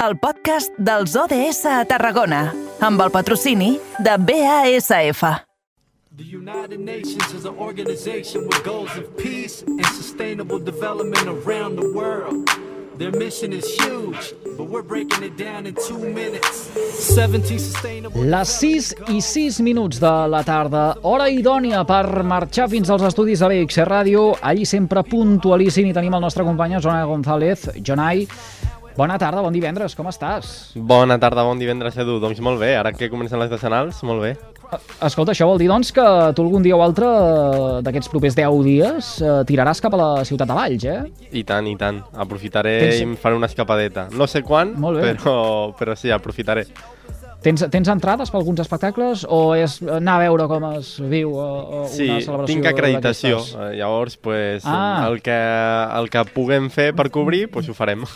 el podcast dels ODS a Tarragona, amb el patrocini de BASF. The United Nations is an organization with goals of peace and sustainable development around the world. Their mission is huge, but we're breaking it down in two minutes. 17 sustainable... Les 6 i 6 minuts de la tarda, hora idònia per marxar fins als estudis de BX Ràdio. Allí sempre puntualíssim i tenim el nostre company Jonai González. Jonai, bona tarda, bon divendres, com estàs? Bona tarda, bon divendres, Edu. Doncs molt bé, ara que comencen les decenals, molt bé. Escolta, això vol dir, doncs, que tu algun dia o altre eh, d'aquests propers 10 dies eh, tiraràs cap a la ciutat de Valls, eh? I tant, i tant. Aprofitaré Tens- i em faré una escapadeta. No sé quan, Molt bé. però, però sí, aprofitaré. Tens, tens entrades per alguns espectacles o és anar a veure com es viu eh, eh, Sí, una celebració tinc acreditació. Eh, Llavors, pues, Ah. el, que, el que puguem fer per cobrir, pues ho farem.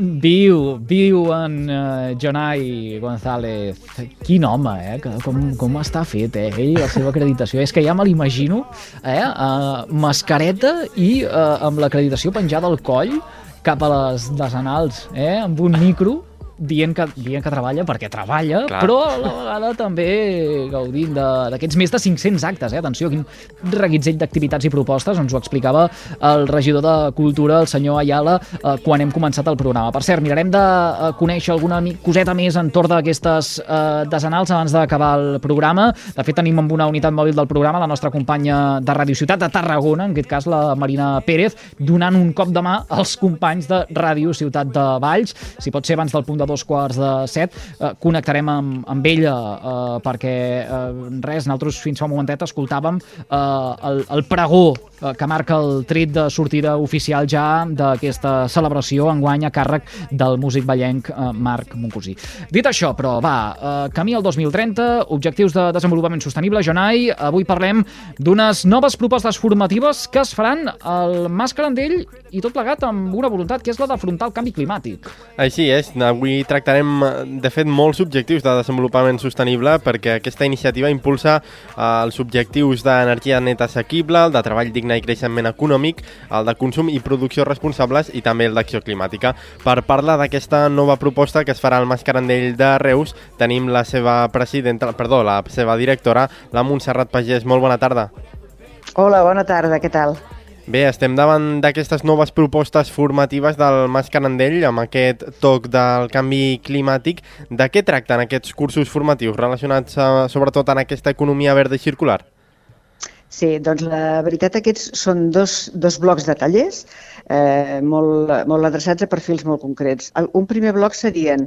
Viu, viu en uh, Jonai González. Quin home, eh? Que, com, com està fet, eh? Ell, la seva acreditació. És que ja me l'imagino, eh? Uh, mascareta i uh, amb l'acreditació penjada al coll cap a les decenals, eh? Amb un micro dient que, dient que treballa perquè treballa, Clar. però a la vegada també gaudint d'aquests més de 500 actes. Eh? Atenció, quin reguitzell d'activitats i propostes, ens ho explicava el regidor de Cultura, el senyor Ayala, eh, quan hem començat el programa. Per cert, mirarem de eh, conèixer alguna coseta més entorn d'aquestes eh, desenals abans d'acabar el programa. De fet, tenim amb una unitat mòbil del programa la nostra companya de Ràdio Ciutat de Tarragona, en aquest cas la Marina Pérez, donant un cop de mà als companys de Ràdio Ciutat de Valls. Si pot ser abans del punt de dos quarts de set, eh, connectarem amb, amb ella eh, perquè eh, res, nosaltres fins fa un momentet escoltàvem eh, el, el pregó eh, que marca el tret de sortida oficial ja d'aquesta celebració enguany a càrrec del músic ballenc eh, Marc Moncosí. Dit això, però, va, eh, camí al 2030, objectius de desenvolupament sostenible, Jonai, avui parlem d'unes noves propostes formatives que es faran al Mas Carandell i tot plegat amb una voluntat que és la d'afrontar el canvi climàtic. Així és, avui tractarem, de fet, molts objectius de desenvolupament sostenible perquè aquesta iniciativa impulsa eh, els objectius d'energia neta assequible, el de treball digne i creixement econòmic, el de consum i producció responsables i també el d'acció climàtica. Per parlar d'aquesta nova proposta que es farà al Mascarandell de Reus, tenim la seva presidenta, perdó, la seva directora, la Montserrat Pagès. Molt bona tarda. Hola, bona tarda, què tal? Bé, estem davant d'aquestes noves propostes formatives del Mas Canandell amb aquest toc del canvi climàtic. De què tracten aquests cursos formatius relacionats eh, sobretot en aquesta economia verda i circular? Sí, doncs la veritat aquests són dos, dos blocs de tallers eh, molt, molt adreçats a perfils molt concrets. El, un primer bloc serien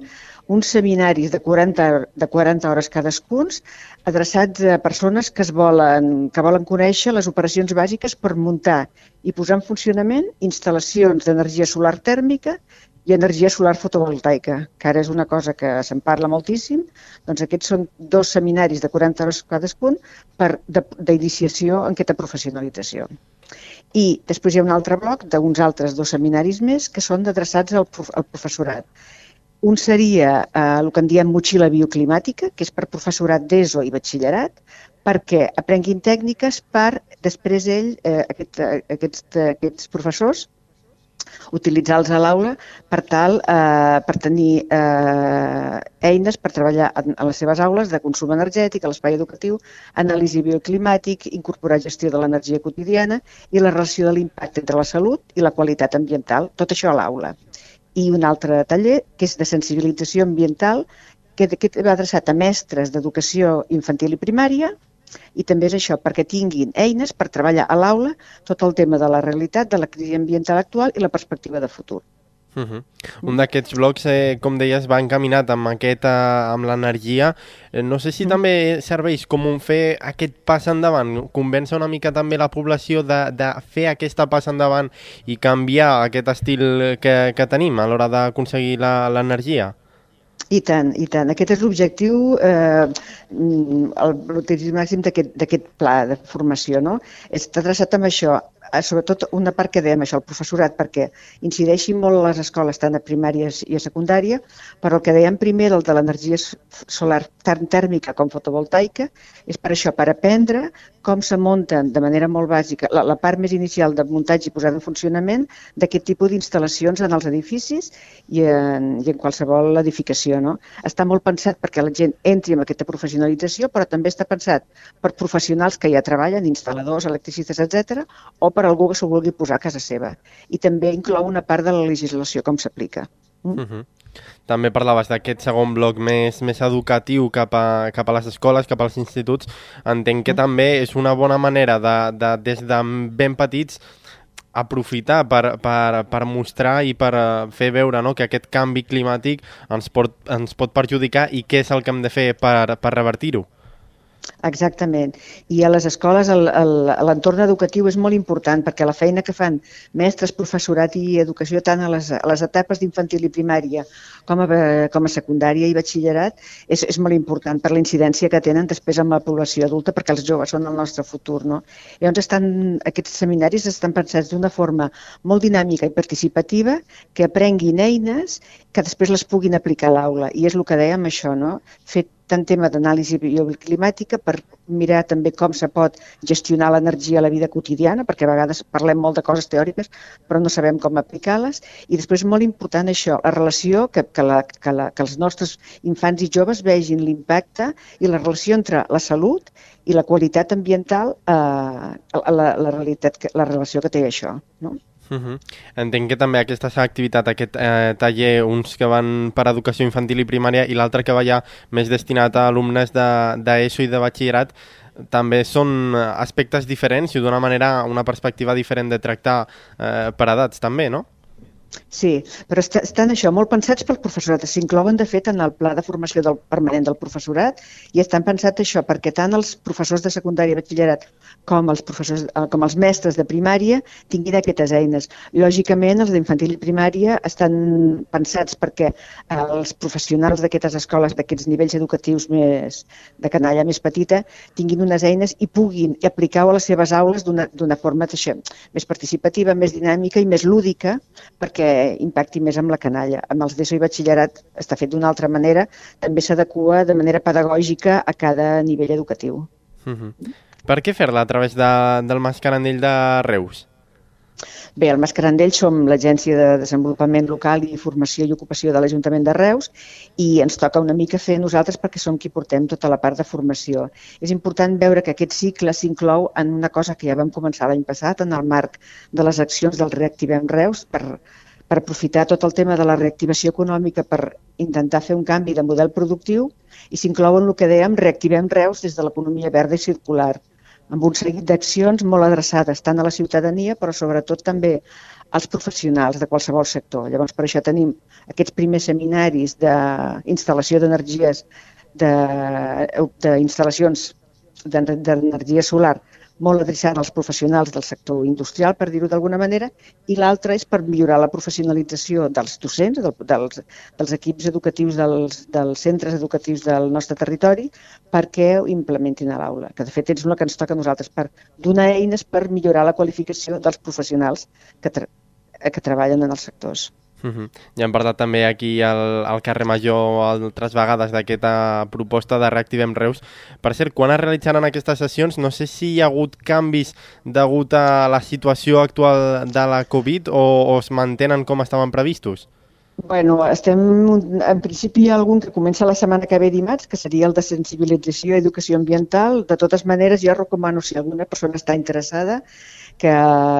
uns seminaris de 40, de 40 hores cadascuns adreçats a persones que, es volen, que volen conèixer les operacions bàsiques per muntar i posar en funcionament instal·lacions d'energia solar tèrmica i energia solar fotovoltaica, que ara és una cosa que se'n parla moltíssim, doncs aquests són dos seminaris de 40 hores cadascun d'iniciació en aquesta professionalització. I després hi ha un altre bloc d'uns altres dos seminaris més que són adreçats al, prof al professorat. Un seria eh, el que en diem motxilla bioclimàtica, que és per professorat d'ESO i batxillerat, perquè aprenguin tècniques per després ell, eh, aquest, eh, aquests, aquests professors, utilitzar-los a l'aula per tal eh, per tenir eh, eines per treballar en les seves aules de consum energètic, a l'espai educatiu, anàlisi bioclimàtic, incorporar gestió de l'energia quotidiana i la relació de l'impacte entre la salut i la qualitat ambiental, tot això a l'aula. I un altre taller que és de sensibilització ambiental que aquest va adreçat a mestres d'educació infantil i primària i també és això, perquè tinguin eines per treballar a l'aula tot el tema de la realitat, de la crisi ambiental actual i la perspectiva de futur. Uh -huh. Un d'aquests blocs, eh, com deies, va encaminat amb, aquest, eh, amb l'energia. Eh, no sé si també serveix com un fer aquest pas endavant, convèncer una mica també la població de, de fer aquesta pas endavant i canviar aquest estil que, que tenim a l'hora d'aconseguir la- l'energia. I tant, i tant. Aquest és l'objectiu, eh, l'utilització màxim d'aquest pla de formació, no? Està adreçat amb això, sobretot una part que dèiem això, el professorat, perquè incideixi molt les escoles, tant a primària i a secundària, però el que dèiem primer, el de l'energia solar tant tèrmica com fotovoltaica, és per això, per aprendre com se munten de manera molt bàsica la, la part més inicial de muntatge i posada en funcionament d'aquest tipus d'instal·lacions en els edificis i en, i en qualsevol edificació. No? Està molt pensat perquè la gent entri en aquesta professionalització, però també està pensat per professionals que ja treballen, instal·ladors, electricistes, etc, o per algú que s'ho vulgui posar a casa seva. I també inclou una part de la legislació, com s'aplica. Mm. Uh -huh. També parlaves d'aquest segon bloc més, més educatiu cap a, cap a les escoles, cap als instituts. Entenc que mm. també és una bona manera de, de des de ben petits aprofitar per, per, per mostrar i per eh, fer veure no, que aquest canvi climàtic ens pot, ens pot perjudicar i què és el que hem de fer per, per revertir-ho. Exactament. I a les escoles l'entorn educatiu és molt important perquè la feina que fan mestres, professorat i educació tant a les, a les etapes d'infantil i primària com a, com a secundària i batxillerat és, és molt important per la incidència que tenen després amb la població adulta perquè els joves són el nostre futur. No? Llavors estan, aquests seminaris estan pensats d'una forma molt dinàmica i participativa que aprenguin eines que després les puguin aplicar a l'aula. I és el que dèiem això, no? fer tant tema d'anàlisi bioclimàtica per mirar també com se pot gestionar l'energia a la vida quotidiana, perquè a vegades parlem molt de coses teòriques, però no sabem com aplicar-les. I després molt important això, la relació, que, que, la, que, la, que els nostres infants i joves vegin l'impacte i la relació entre la salut i la qualitat ambiental, eh, la, la, realitat, la relació que té això. No? Uh -huh. Entenc que també aquesta activitat, aquest eh, taller, uns que van per educació infantil i primària i l'altre que va ja més destinat a alumnes d'ESO de, i de batxillerat, també són aspectes diferents i d'una manera, una perspectiva diferent de tractar eh, per edats també, no? Sí, però est estan això molt pensats pel professorat. S'inclouen, de fet, en el pla de formació del permanent del professorat i estan pensats això perquè tant els professors de secundària i batxillerat com els, professors, eh, com els mestres de primària tinguin aquestes eines. Lògicament, els d'infantil i primària estan pensats perquè eh, els professionals d'aquestes escoles, d'aquests nivells educatius més de canalla més petita, tinguin unes eines i puguin aplicar-ho a les seves aules d'una forma això, més participativa, més dinàmica i més lúdica, perquè que impacti més amb la canalla. Amb els d'ESO i batxillerat està fet d'una altra manera, també s'adequa de manera pedagògica a cada nivell educatiu. Uh mhm. -huh. Per què fer-la a través de, del Mascarandell de Reus? Bé, el Mascarandell som l'Agència de Desenvolupament Local i Formació i Ocupació de l'Ajuntament de Reus i ens toca una mica fer nosaltres perquè som qui portem tota la part de formació. És important veure que aquest cicle s'inclou en una cosa que ja vam començar l'any passat en el marc de les accions del Reactivem Reus per per aprofitar tot el tema de la reactivació econòmica per intentar fer un canvi de model productiu i s'inclouen el que dèiem Reactivem Reus des de l'economia verda i circular, amb un seguit d'accions molt adreçades tant a la ciutadania però sobretot també als professionals de qualsevol sector. Llavors, per això tenim aquests primers seminaris d'instal·lació d'energies d'instal·lacions d'energia solar molt adreçada als professionals del sector industrial, per dir-ho d'alguna manera, i l'altra és per millorar la professionalització dels docents, del, dels, dels equips educatius dels, dels centres educatius del nostre territori, perquè ho implementin a l'aula, que de fet és una que ens toca a nosaltres, per donar eines per millorar la qualificació dels professionals que, tra que treballen en els sectors. Uh -huh. Ja hem parlat també aquí al, al carrer Major altres vegades d'aquesta proposta de Reactivem Reus. Per cert, quan es realitzaran aquestes sessions, no sé si hi ha hagut canvis degut a la situació actual de la Covid o, o es mantenen com estaven previstos? Bueno, estem, en principi hi ha algun que comença la setmana que ve dimarts, que seria el de sensibilització i educació ambiental. De totes maneres, jo recomano, si alguna persona està interessada, que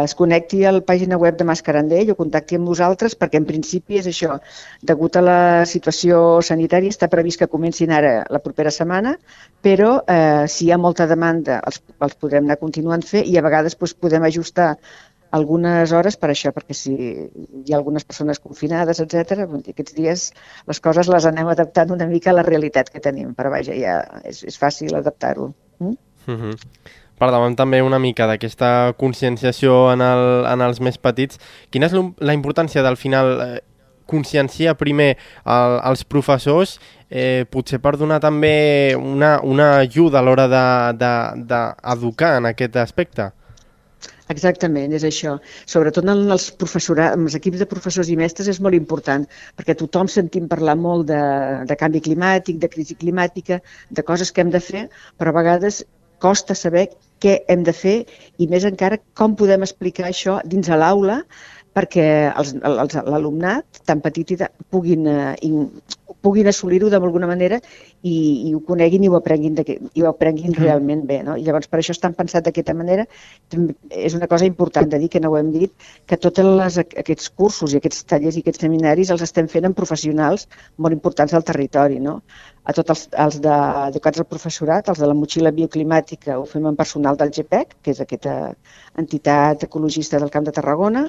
es connecti a la pàgina web de Mascarandell o contacti amb nosaltres perquè en principi és això, degut a la situació sanitària està previst que comencin ara la propera setmana, però eh, si hi ha molta demanda els, els podrem anar continuant fer i a vegades doncs, podem ajustar algunes hores per això, perquè si hi ha algunes persones confinades, etc., aquests dies les coses les anem adaptant una mica a la realitat que tenim, però vaja, ja és, és fàcil adaptar-ho. Mm? Mm -hmm parlàvem també una mica d'aquesta conscienciació en, el, en els més petits. Quina és la importància del final eh, conscienciar primer el, els professors, eh, potser per donar també una, una ajuda a l'hora d'educar de, de, en aquest aspecte? Exactament, és això. Sobretot en els, en els equips de professors i mestres és molt important, perquè tothom sentim parlar molt de, de canvi climàtic, de crisi climàtica, de coses que hem de fer, però a vegades costa saber què hem de fer i més encara com podem explicar això dins a l'aula perquè l'alumnat tan petit i de, puguin, eh, puguin assolir-ho d'alguna manera i, i ho coneguin i ho aprenguin, de, i ho aprenguin mm. realment bé. No? I llavors per això estan pensat d'aquesta manera. És una cosa important de dir, que no ho hem dit, que tots les, aquests cursos i aquests tallers i aquests seminaris els estem fent amb professionals molt importants del territori. No? A tots els, els de, educats al professorat, els de la motxilla bioclimàtica, ho fem amb personal del GPEC, que és aquesta entitat ecologista del Camp de Tarragona.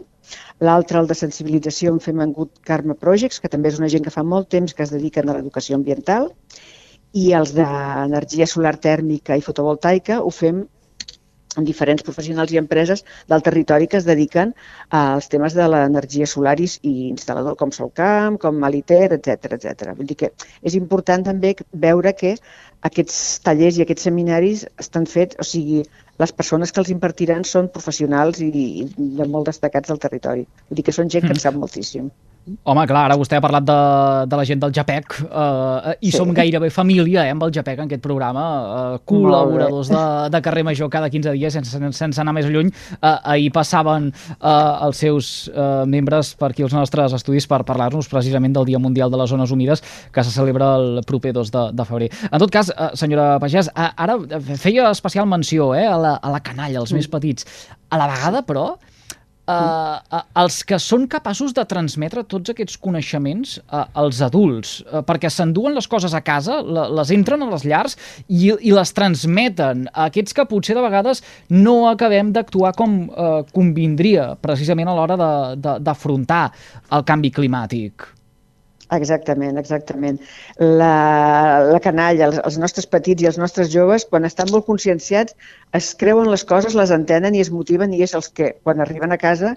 L'altre, el de sensibilització, en fem en Good Karma Projects, que també és una gent que fa molt temps que es dediquen a l'educació ambiental i els d'energia solar tèrmica i fotovoltaica ho fem amb diferents professionals i empreses del territori que es dediquen als temes de l'energia solar i instal·lador com Solcamp, com Aliter, etc etc. Vull dir que és important també veure que aquests tallers i aquests seminaris estan fets, o sigui, les persones que els impartiran són professionals i, i de molt destacats del territori. Vull dir que són gent que en mm. sap moltíssim. Home, clar, ara vostè ha parlat de, de la gent del JAPEC eh, i sí. som gairebé família eh, amb el JAPEC en aquest programa, eh, col·laboradors de, de carrer major cada 15 dies sense, sense anar més lluny. Eh, ahir passaven eh, els seus eh, membres per aquí els nostres estudis per parlar-nos precisament del Dia Mundial de les Zones Humides que se celebra el proper 2 de, de febrer. En tot cas, eh, senyora Pagès, eh, ara feia especial menció eh, a, la, a la canalla, als mm. més petits. A la vegada, però, Uh, els que són capaços de transmetre tots aquests coneixements uh, als adults, uh, perquè s'enduen les coses a casa, la, les entren a les llars i, i les transmeten a aquests que potser de vegades no acabem d'actuar com uh, convindria precisament a l'hora d'afrontar el canvi climàtic. Exactament, exactament. La, la canalla, els, els nostres petits i els nostres joves, quan estan molt conscienciats, es creuen les coses, les entenen i es motiven i és els que, quan arriben a casa,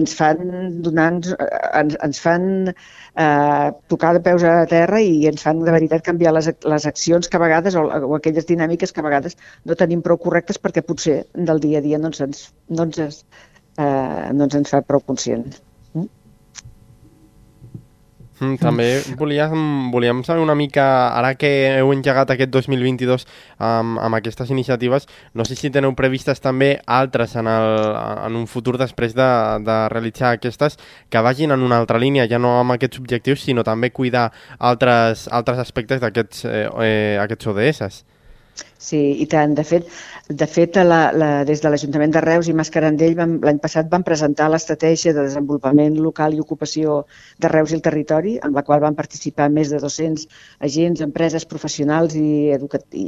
ens fan donar, ens, ens fan eh, tocar de peus a terra i ens fan de veritat canviar les, les accions que a vegades, o, o aquelles dinàmiques que a vegades no tenim prou correctes perquè potser del dia a dia no ens, no ens, eh, no ens, ens fa prou conscients. Mm, també volíem, volíem saber una mica, ara que heu engegat aquest 2022 amb, amb aquestes iniciatives, no sé si teniu previstes també altres en, el, en un futur després de, de realitzar aquestes que vagin en una altra línia, ja no amb aquests objectius, sinó també cuidar altres, altres aspectes d'aquests eh, eh, aquests ODS. Sí, i tant. De fet, de fet la, la, des de l'Ajuntament de Reus i Mascarandell l'any passat van presentar l'estratègia de desenvolupament local i ocupació de Reus i el territori, en la qual van participar més de 200 agents, empreses professionals i, i,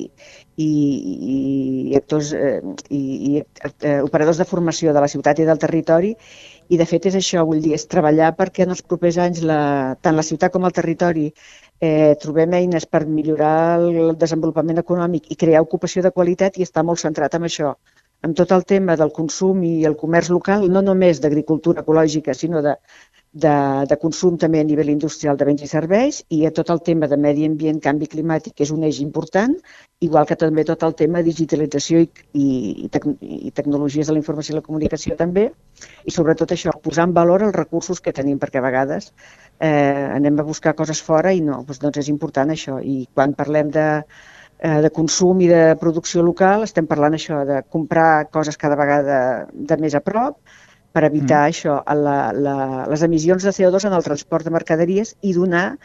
i, i actors eh, i, i eh, operadors de formació de la ciutat i del territori i de fet és això, vull dir, és treballar perquè en els propers anys la, tant la ciutat com el territori eh, trobem eines per millorar el desenvolupament econòmic i crear ocupació de qualitat i està molt centrat en això, en tot el tema del consum i el comerç local, no només d'agricultura ecològica, sinó de, de, de consum també a nivell industrial de béns i serveis i a tot el tema de medi ambient, canvi climàtic, que és un eix important, igual que també tot el tema de digitalització i, i, i, tec, i tecnologies de la informació i la comunicació també, i sobretot això, posar en valor els recursos que tenim, perquè a vegades eh, anem a buscar coses fora i no, doncs, doncs és important això. I quan parlem de, de consum i de producció local, estem parlant això de comprar coses cada vegada de més a prop, per evitar mm. això, la, la, les emissions de CO2 en el transport de mercaderies i donar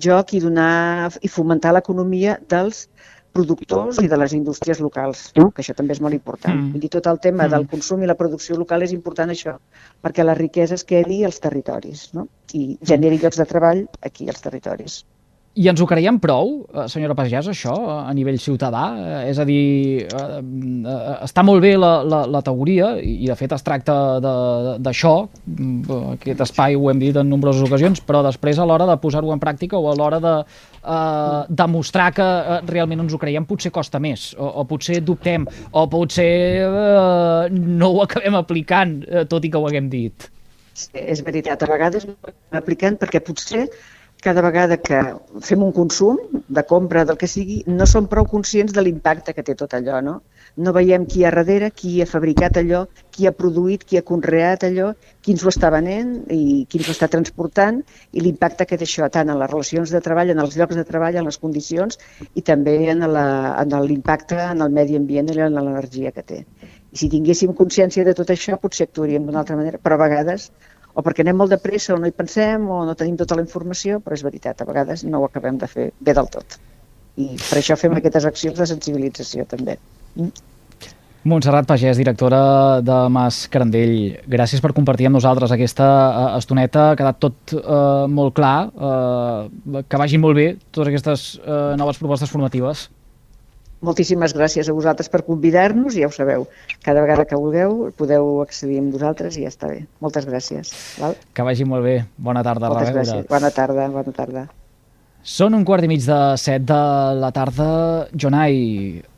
joc i donar i fomentar l'economia dels productors i de les indústries locals, que això també és molt important. Mm. Vull dir, tot el tema mm. del consum i la producció local és important això, perquè la riquesa es quedi als territoris no? i generi llocs de treball aquí als territoris. I ens ho creiem prou, eh, senyora Pagès, això, a nivell ciutadà? Eh, és a dir, eh, està molt bé la, la, la teoria, i de fet es tracta d'això, aquest espai ho hem dit en nombroses ocasions, però després a l'hora de posar-ho en pràctica o a l'hora de eh, demostrar que realment ens ho creiem potser costa més, o, o potser dubtem, o potser eh, no ho acabem aplicant, tot i que ho haguem dit. Sí, és veritat, a vegades no ho aplicant perquè potser cada vegada que fem un consum de compra del que sigui, no som prou conscients de l'impacte que té tot allò, no? No veiem qui hi ha darrere, qui ha fabricat allò, qui ha produït, qui ha conreat allò, qui ens ho està venent i qui ens ho està transportant i l'impacte que té això tant en les relacions de treball, en els llocs de treball, en les condicions i també en l'impacte en el medi ambient i en l'energia que té. I si tinguéssim consciència de tot això, potser actuaríem d'una altra manera, però a vegades o perquè anem molt de pressa o no hi pensem o no tenim tota la informació, però és veritat, a vegades no ho acabem de fer bé del tot. I per això fem aquestes accions de sensibilització també. Mm? Montserrat Pagès, directora de Mas Carandell, gràcies per compartir amb nosaltres aquesta uh, estoneta. Ha quedat tot uh, molt clar, uh, que vagin molt bé totes aquestes uh, noves propostes formatives. Moltíssimes gràcies a vosaltres per convidar-nos, ja ho sabeu, cada vegada que vulgueu podeu accedir amb vosaltres i ja està bé. Moltes gràcies. Val? Que vagi molt bé. Bona tarda. Moltes gràcies. Bona tarda, bona tarda. Són un quart i mig de set de la tarda. Jonai,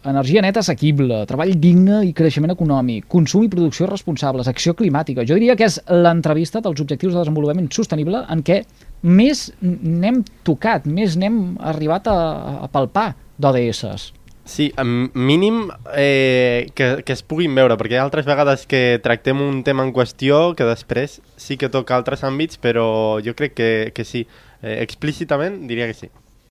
energia neta assequible, treball digne i creixement econòmic, consum i producció responsables, acció climàtica. Jo diria que és l'entrevista dels objectius de desenvolupament sostenible en què més n'hem tocat, més n'hem arribat a, a palpar d'ODSs. Sí, mínim eh, que, que es puguin veure, perquè hi ha altres vegades que tractem un tema en qüestió que després sí que toca altres àmbits, però jo crec que, que sí. Eh, explícitament diria que sí.